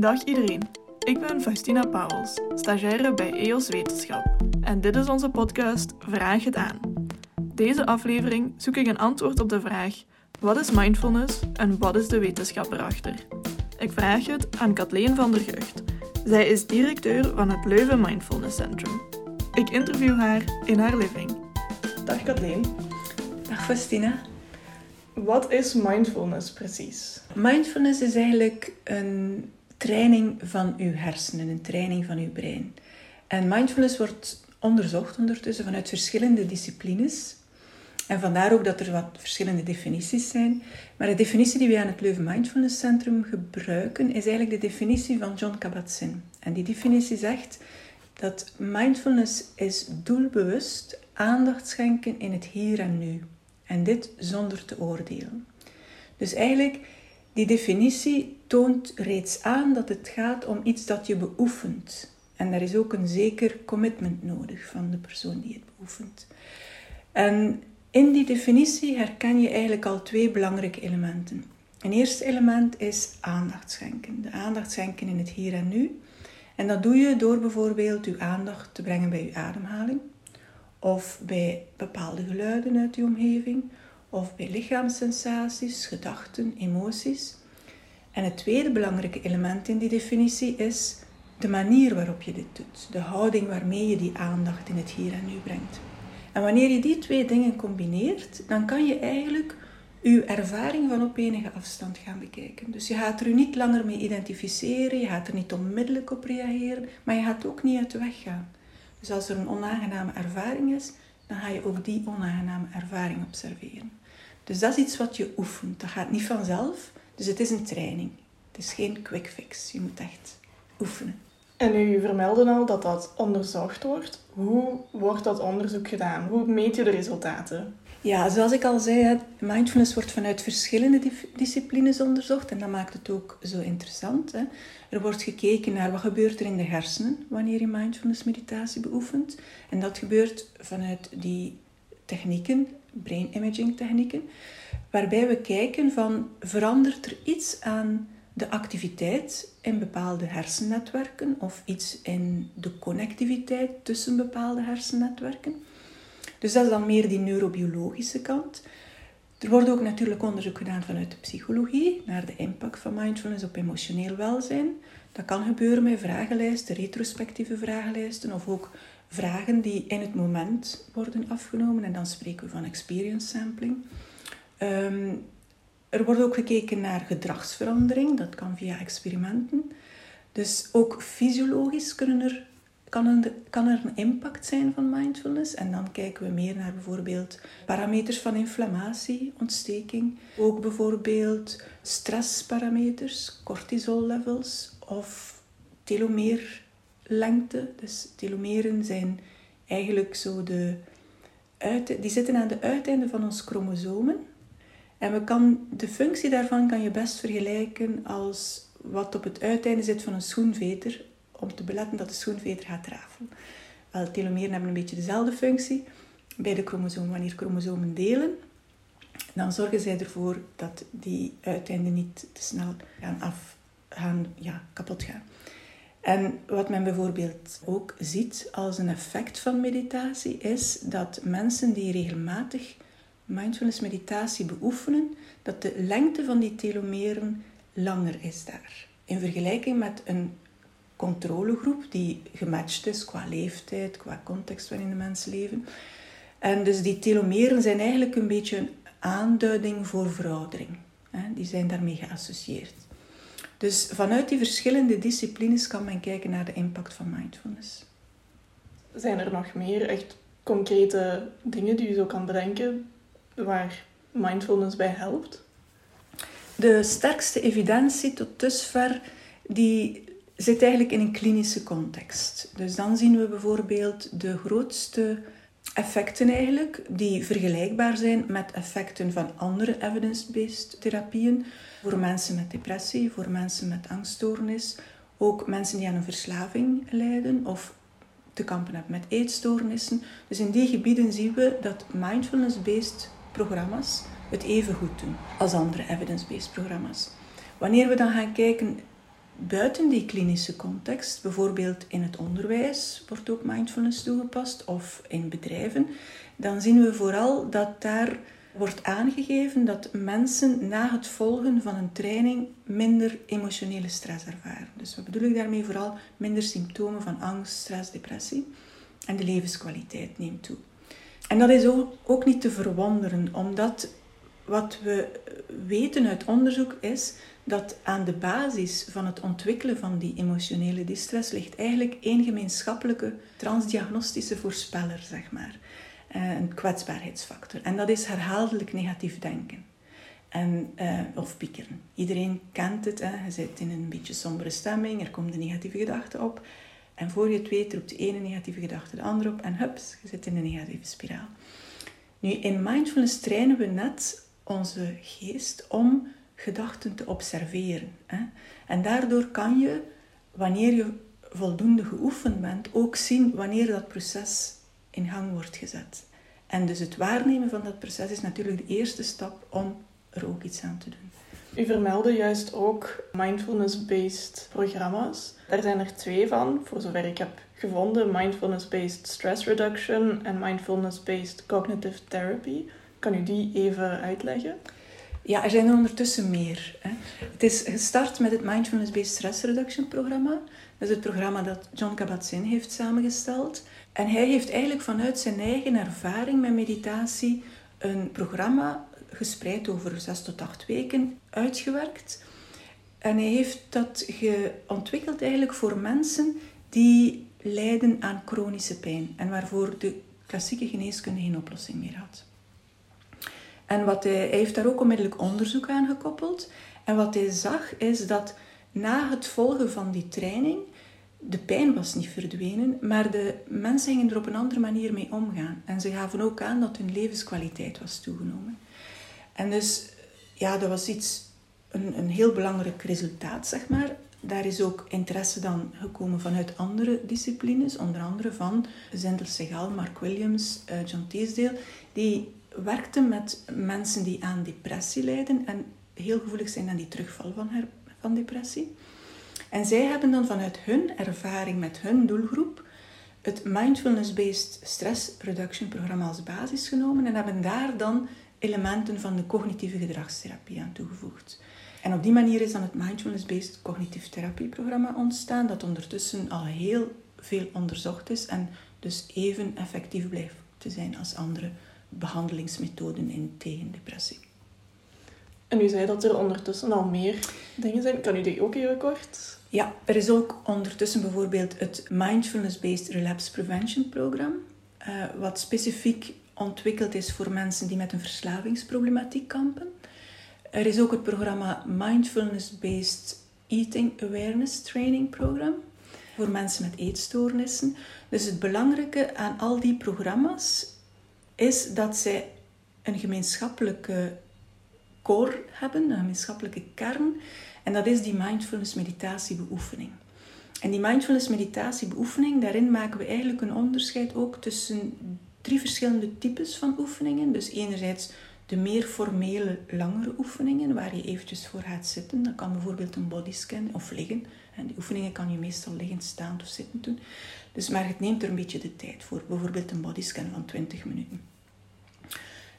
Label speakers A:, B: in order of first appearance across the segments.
A: Dag iedereen. Ik ben Faustina Pauwels, stagiaire bij EOS Wetenschap. En dit is onze podcast Vraag het aan. Deze aflevering zoek ik een antwoord op de vraag: wat is mindfulness en wat is de wetenschap erachter? Ik vraag het aan Kathleen van der Gucht. Zij is directeur van het Leuven Mindfulness Centrum. Ik interview haar in haar living. Dag Kathleen.
B: Dag Faustina.
A: Wat is mindfulness precies?
B: Mindfulness is eigenlijk een training van uw hersenen, een training van uw brein. En mindfulness wordt onderzocht ondertussen vanuit verschillende disciplines. En vandaar ook dat er wat verschillende definities zijn. Maar de definitie die wij aan het Leuven Mindfulness Centrum gebruiken is eigenlijk de definitie van John Kabat-Zinn. En die definitie zegt dat mindfulness is doelbewust aandacht schenken in het hier en nu. En dit zonder te oordelen. Dus eigenlijk, die definitie toont reeds aan dat het gaat om iets dat je beoefent. En er is ook een zeker commitment nodig van de persoon die het beoefent. En in die definitie herken je eigenlijk al twee belangrijke elementen. Een eerste element is aandacht schenken. De aandacht schenken in het hier en nu. En dat doe je door bijvoorbeeld uw aandacht te brengen bij uw ademhaling, of bij bepaalde geluiden uit uw omgeving, of bij lichaamssensaties, gedachten, emoties. En het tweede belangrijke element in die definitie is de manier waarop je dit doet, de houding waarmee je die aandacht in het hier en nu brengt. En wanneer je die twee dingen combineert, dan kan je eigenlijk je ervaring van op enige afstand gaan bekijken. Dus je gaat er u niet langer mee identificeren, je gaat er niet onmiddellijk op reageren, maar je gaat ook niet uit de weg gaan. Dus als er een onaangename ervaring is, dan ga je ook die onaangename ervaring observeren. Dus dat is iets wat je oefent. Dat gaat niet vanzelf. Dus het is een training. Het is geen quick fix. Je moet echt oefenen.
A: En u vermeldde al dat dat onderzocht wordt. Hoe wordt dat onderzoek gedaan? Hoe meet je de resultaten?
B: Ja, zoals ik al zei, mindfulness wordt vanuit verschillende disciplines onderzocht en dat maakt het ook zo interessant. Hè. Er wordt gekeken naar wat gebeurt er in de hersenen wanneer je mindfulness meditatie beoefent. En dat gebeurt vanuit die technieken, brain imaging technieken, waarbij we kijken van verandert er iets aan de activiteit in bepaalde hersennetwerken of iets in de connectiviteit tussen bepaalde hersennetwerken. Dus dat is dan meer die neurobiologische kant. Er wordt ook natuurlijk onderzoek gedaan vanuit de psychologie naar de impact van mindfulness op emotioneel welzijn. Dat kan gebeuren met vragenlijsten, retrospectieve vragenlijsten of ook vragen die in het moment worden afgenomen. En dan spreken we van experience sampling. Ehm, er wordt ook gekeken naar gedragsverandering, dat kan via experimenten. Dus ook fysiologisch kunnen er, kan, er, kan er een impact zijn van mindfulness. En dan kijken we meer naar bijvoorbeeld parameters van inflammatie, ontsteking. Ook bijvoorbeeld stressparameters, cortisol levels of telomeerlengte. Dus telomeren zijn eigenlijk zo de... Die zitten aan de uiteinden van ons chromosomen. En we kan, de functie daarvan kan je best vergelijken als wat op het uiteinde zit van een schoenveter, om te beletten dat de schoenveter gaat rafelen. Wel, telomeren hebben een beetje dezelfde functie bij de chromosomen. Wanneer chromosomen delen, dan zorgen zij ervoor dat die uiteinden niet te snel gaan af, gaan, ja, kapot gaan. En wat men bijvoorbeeld ook ziet als een effect van meditatie, is dat mensen die regelmatig mindfulness meditatie beoefenen, dat de lengte van die telomeren langer is daar. In vergelijking met een controlegroep die gematcht is qua leeftijd, qua context waarin de mensen leven. En dus die telomeren zijn eigenlijk een beetje een aanduiding voor veroudering. Die zijn daarmee geassocieerd. Dus vanuit die verschillende disciplines kan men kijken naar de impact van mindfulness.
A: Zijn er nog meer echt concrete dingen die u zo kan bedenken waar mindfulness bij helpt?
B: De sterkste evidentie tot dusver die zit eigenlijk in een klinische context. Dus dan zien we bijvoorbeeld de grootste effecten eigenlijk, die vergelijkbaar zijn met effecten van andere evidence-based therapieën voor mensen met depressie, voor mensen met angststoornis, ook mensen die aan een verslaving lijden of te kampen hebben met eetstoornissen. Dus in die gebieden zien we dat mindfulness-based programma's het even goed doen als andere evidence-based programma's. Wanneer we dan gaan kijken buiten die klinische context, bijvoorbeeld in het onderwijs wordt ook mindfulness toegepast of in bedrijven, dan zien we vooral dat daar wordt aangegeven dat mensen na het volgen van een training minder emotionele stress ervaren. Dus wat bedoel ik daarmee? Vooral minder symptomen van angst, stress, depressie. En de levenskwaliteit neemt toe. En dat is ook niet te verwonderen, omdat wat we weten uit onderzoek is dat aan de basis van het ontwikkelen van die emotionele distress ligt eigenlijk één gemeenschappelijke transdiagnostische voorspeller, zeg maar. Eh, een kwetsbaarheidsfactor. En dat is herhaaldelijk negatief denken. En, uh, of piekeren. Iedereen kent het. Hè. Je zit in een beetje sombere stemming, er komt een negatieve gedachte op. En voor je het weet roept de ene negatieve gedachte de andere op en hups, je zit in een negatieve spiraal. Nu, in mindfulness trainen we net onze geest om gedachten te observeren. Hè. En daardoor kan je, wanneer je voldoende geoefend bent, ook zien wanneer dat proces in gang wordt gezet. En dus het waarnemen van dat proces is natuurlijk de eerste stap om er ook iets aan te doen.
A: U vermeldde juist ook mindfulness-based programma's. Daar zijn er twee van, voor zover ik heb gevonden: mindfulness-based stress reduction en mindfulness-based cognitive therapy. Kan u die even uitleggen?
B: Ja, er zijn er ondertussen meer. Hè. Het is gestart met het Mindfulness-Based Stress Reduction programma. Dat is het programma dat John Kabat-Zinn heeft samengesteld. En hij heeft eigenlijk vanuit zijn eigen ervaring met meditatie een programma gespreid over zes tot acht weken uitgewerkt. En hij heeft dat ontwikkeld eigenlijk voor mensen die lijden aan chronische pijn en waarvoor de klassieke geneeskunde geen oplossing meer had. En wat hij, heeft daar ook onmiddellijk onderzoek aan gekoppeld. En wat hij zag is dat na het volgen van die training de pijn was niet verdwenen, maar de mensen gingen er op een andere manier mee omgaan. En ze gaven ook aan dat hun levenskwaliteit was toegenomen. En dus, ja, dat was iets, een, een heel belangrijk resultaat, zeg maar. Daar is ook interesse dan gekomen vanuit andere disciplines, onder andere van Zendel Segal, Mark Williams, uh, John Teesdale, die werkten met mensen die aan depressie lijden en heel gevoelig zijn aan die terugval van, her, van depressie. En zij hebben dan vanuit hun ervaring met hun doelgroep het Mindfulness-Based Stress Reduction programma als basis genomen en hebben daar dan elementen van de cognitieve gedragstherapie aan toegevoegd. En op die manier is dan het Mindfulness-Based Cognitieve Therapie-programma ontstaan, dat ondertussen al heel veel onderzocht is en dus even effectief blijft te zijn als andere behandelingsmethoden in tegen depressie.
A: En u zei dat er ondertussen al meer dingen zijn. Kan u die ook even kort
B: ja, er is ook ondertussen bijvoorbeeld het Mindfulness-Based Relapse Prevention Program, uh, wat specifiek ontwikkeld is voor mensen die met een verslavingsproblematiek kampen. Er is ook het programma Mindfulness-Based Eating Awareness Training Program voor mensen met eetstoornissen. Dus het belangrijke aan al die programma's is dat zij een gemeenschappelijke core hebben, een gemeenschappelijke kern en dat is die mindfulness meditatiebeoefening. En die mindfulness meditatiebeoefening, daarin maken we eigenlijk een onderscheid ook tussen drie verschillende types van oefeningen. Dus enerzijds de meer formele, langere oefeningen, waar je eventjes voor gaat zitten. Dat kan bijvoorbeeld een bodyscan of liggen. En die oefeningen kan je meestal liggend, staand of zittend doen. Dus, maar het neemt er een beetje de tijd voor. Bijvoorbeeld een bodyscan van 20 minuten.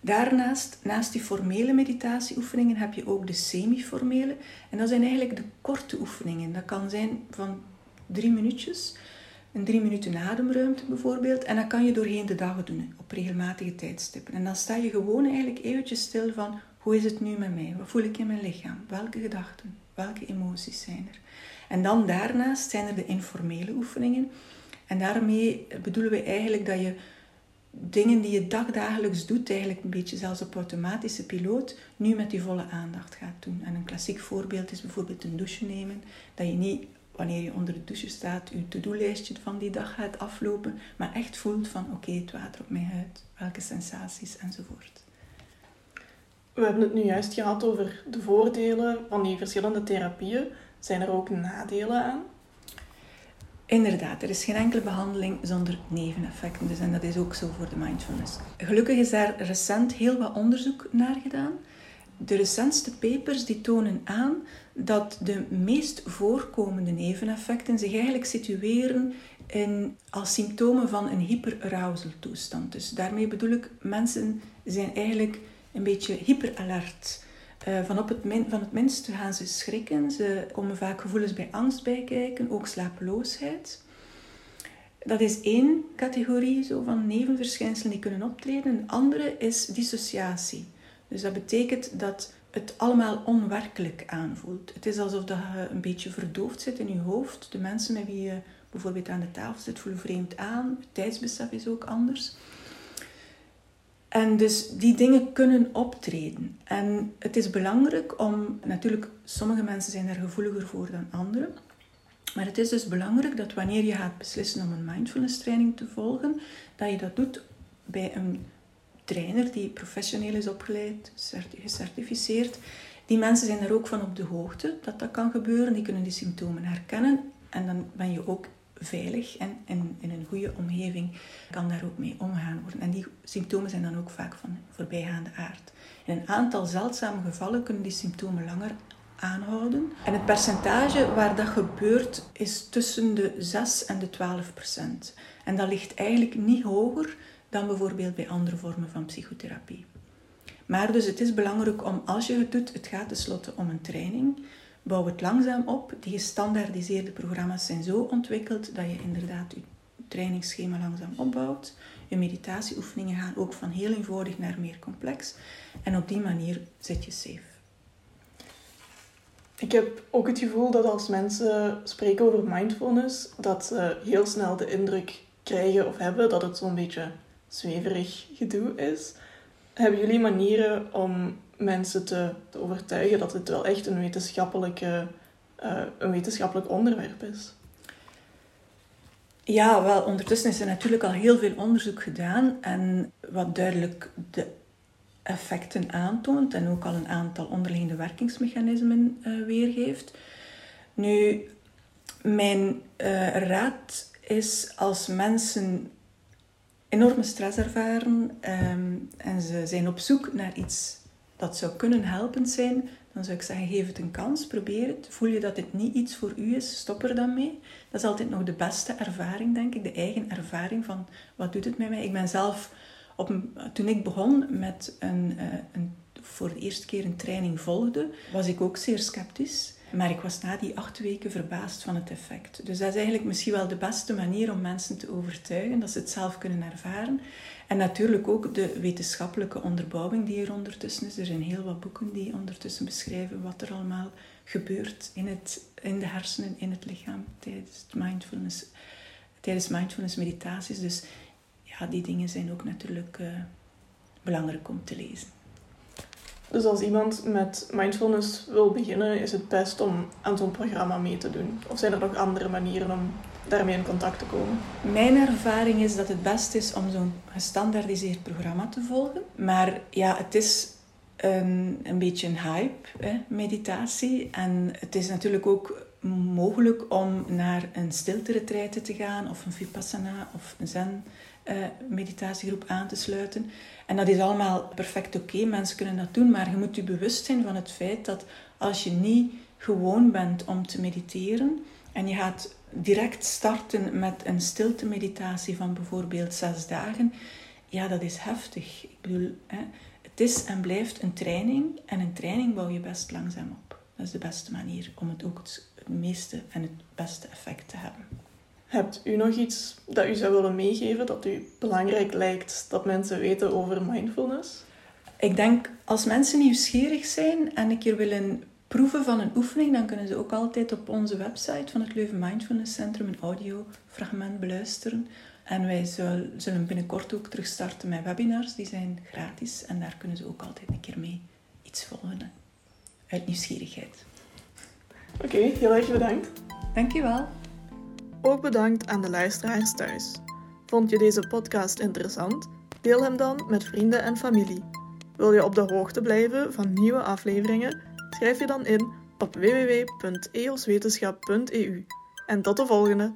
B: Daarnaast, naast die formele meditatieoefeningen, heb je ook de semi-formele. En dat zijn eigenlijk de korte oefeningen. Dat kan zijn van drie minuutjes, een drie minuten ademruimte bijvoorbeeld. En dat kan je doorheen de dag doen, op regelmatige tijdstippen. En dan sta je gewoon eigenlijk eventjes stil van, hoe is het nu met mij? Wat voel ik in mijn lichaam? Welke gedachten? Welke emoties zijn er? En dan daarnaast zijn er de informele oefeningen. En daarmee bedoelen we eigenlijk dat je dingen die je dagdagelijks doet, eigenlijk een beetje zelfs op automatische piloot, nu met die volle aandacht gaat doen. En een klassiek voorbeeld is bijvoorbeeld een douche nemen, dat je niet wanneer je onder de douche staat, je to-do-lijstje van die dag gaat aflopen, maar echt voelt van oké, het water op mijn huid, welke sensaties enzovoort.
A: We hebben het nu juist gehad over de voordelen van die verschillende therapieën. Zijn er ook nadelen aan?
B: Inderdaad, er is geen enkele behandeling zonder neveneffecten. Dus, en dat is ook zo voor de mindfulness. Gelukkig is daar recent heel wat onderzoek naar gedaan. de recentste papers die tonen aan dat de meest voorkomende neveneffecten zich eigenlijk situeren in, als symptomen van een hyperarousal toestand. Dus daarmee bedoel ik, mensen zijn eigenlijk een beetje hyperalert. Uh, van, op het min, van het minst gaan ze schrikken. Ze komen vaak gevoelens bij angst bij kijken, ook slapeloosheid. Dat is één categorie zo van nevenverschijnselen die kunnen optreden. Een andere is dissociatie. Dus dat betekent dat het allemaal onwerkelijk aanvoelt. Het is alsof dat je een beetje verdoofd zit in je hoofd. De mensen met wie je bijvoorbeeld aan de tafel zit voelen vreemd aan. Het tijdsbesef is ook anders. En dus die dingen kunnen optreden. En het is belangrijk om, natuurlijk, sommige mensen zijn daar gevoeliger voor dan anderen. Maar het is dus belangrijk dat wanneer je gaat beslissen om een mindfulness training te volgen, dat je dat doet bij een trainer die professioneel is opgeleid, gecertificeerd. Die mensen zijn er ook van op de hoogte dat dat kan gebeuren. Die kunnen die symptomen herkennen. En dan ben je ook veilig en in, in een goede omgeving kan daar ook mee omgaan worden. En die symptomen zijn dan ook vaak van voorbijgaande aard. In een aantal zeldzame gevallen kunnen die symptomen langer aanhouden. En het percentage waar dat gebeurt is tussen de 6 en de 12 procent. En dat ligt eigenlijk niet hoger dan bijvoorbeeld bij andere vormen van psychotherapie. Maar dus het is belangrijk om, als je het doet, het gaat tenslotte om een training, bouw het langzaam op. Die gestandaardiseerde programma's zijn zo ontwikkeld dat je inderdaad je trainingsschema langzaam opbouwt. Je meditatieoefeningen gaan ook van heel eenvoudig naar meer complex. En op die manier zit je safe.
A: Ik heb ook het gevoel dat als mensen spreken over mindfulness, dat ze heel snel de indruk krijgen of hebben dat het zo'n beetje zweverig gedoe is. Hebben jullie manieren om mensen te, te overtuigen dat het wel echt een, wetenschappelijke, uh, een wetenschappelijk onderwerp is?
B: Ja, wel, ondertussen is er natuurlijk al heel veel onderzoek gedaan en wat duidelijk de effecten aantoont en ook al een aantal onderliggende werkingsmechanismen uh, weergeeft. Nu, mijn uh, raad is als mensen enorme stress ervaren um, en ze zijn op zoek naar iets dat zou kunnen helpend zijn, dan zou ik zeggen, geef het een kans, probeer het. Voel je dat dit niet iets voor u is, stop er dan mee. Dat is altijd nog de beste ervaring, denk ik, de eigen ervaring van wat doet het met mij. Ik ben zelf, op toen ik begon met een, uh, een, voor de eerste keer een training volgde, was ik ook zeer sceptisch. Maar ik was na die acht weken verbaasd van het effect. Dus dat is eigenlijk misschien wel de beste manier om mensen te overtuigen, dat ze het zelf kunnen ervaren. En natuurlijk ook de wetenschappelijke onderbouwing die er ondertussen is. Er zijn heel wat boeken die ondertussen beschrijven wat er allemaal gebeurt in, het, in de hersenen, in het lichaam tijdens mindfulness, tijdens mindfulness meditaties. Dus ja, die dingen zijn ook natuurlijk uh, belangrijk om te lezen.
A: Dus als iemand met mindfulness wil beginnen, is het best om aan zo'n programma mee te doen? Of zijn er nog andere manieren om daarmee in contact te komen?
B: Mijn ervaring is dat het best is om zo'n gestandaardiseerd programma te volgen. Maar ja, het is een, een beetje een hype, hè, meditatie. En het is natuurlijk ook mogelijk om naar een stilte te gaan, of een vipassana of een zen uh, meditatiegroep aan te sluiten. En dat is allemaal perfect oké, mensen kunnen dat doen, maar je moet je bewust zijn van het feit dat als je niet gewoon bent om te mediteren en je gaat direct starten met een stilte meditatie van bijvoorbeeld zes dagen, ja, dat is heftig. Ik bedoel, hè, het is en blijft een training en een training bouw je best langzaam op. Dat is de beste manier om het ook het meeste en het beste effect te hebben.
A: Hebt u nog iets dat u zou willen meegeven dat u belangrijk lijkt dat mensen weten over mindfulness?
B: Ik denk als mensen nieuwsgierig zijn en een keer willen proeven van een oefening, dan kunnen ze ook altijd op onze website van het Leuven Mindfulness Centrum een audiofragment beluisteren. En wij zullen binnenkort ook terug starten met webinars, die zijn gratis. En daar kunnen ze ook altijd een keer mee iets volgen. Uit nieuwsgierigheid.
A: Oké, heel erg bedankt.
B: Dankjewel.
A: Ook bedankt aan de luisteraars thuis. Vond je deze podcast interessant? Deel hem dan met vrienden en familie. Wil je op de hoogte blijven van nieuwe afleveringen? Schrijf je dan in op www.eoswetenschap.eu. En tot de volgende!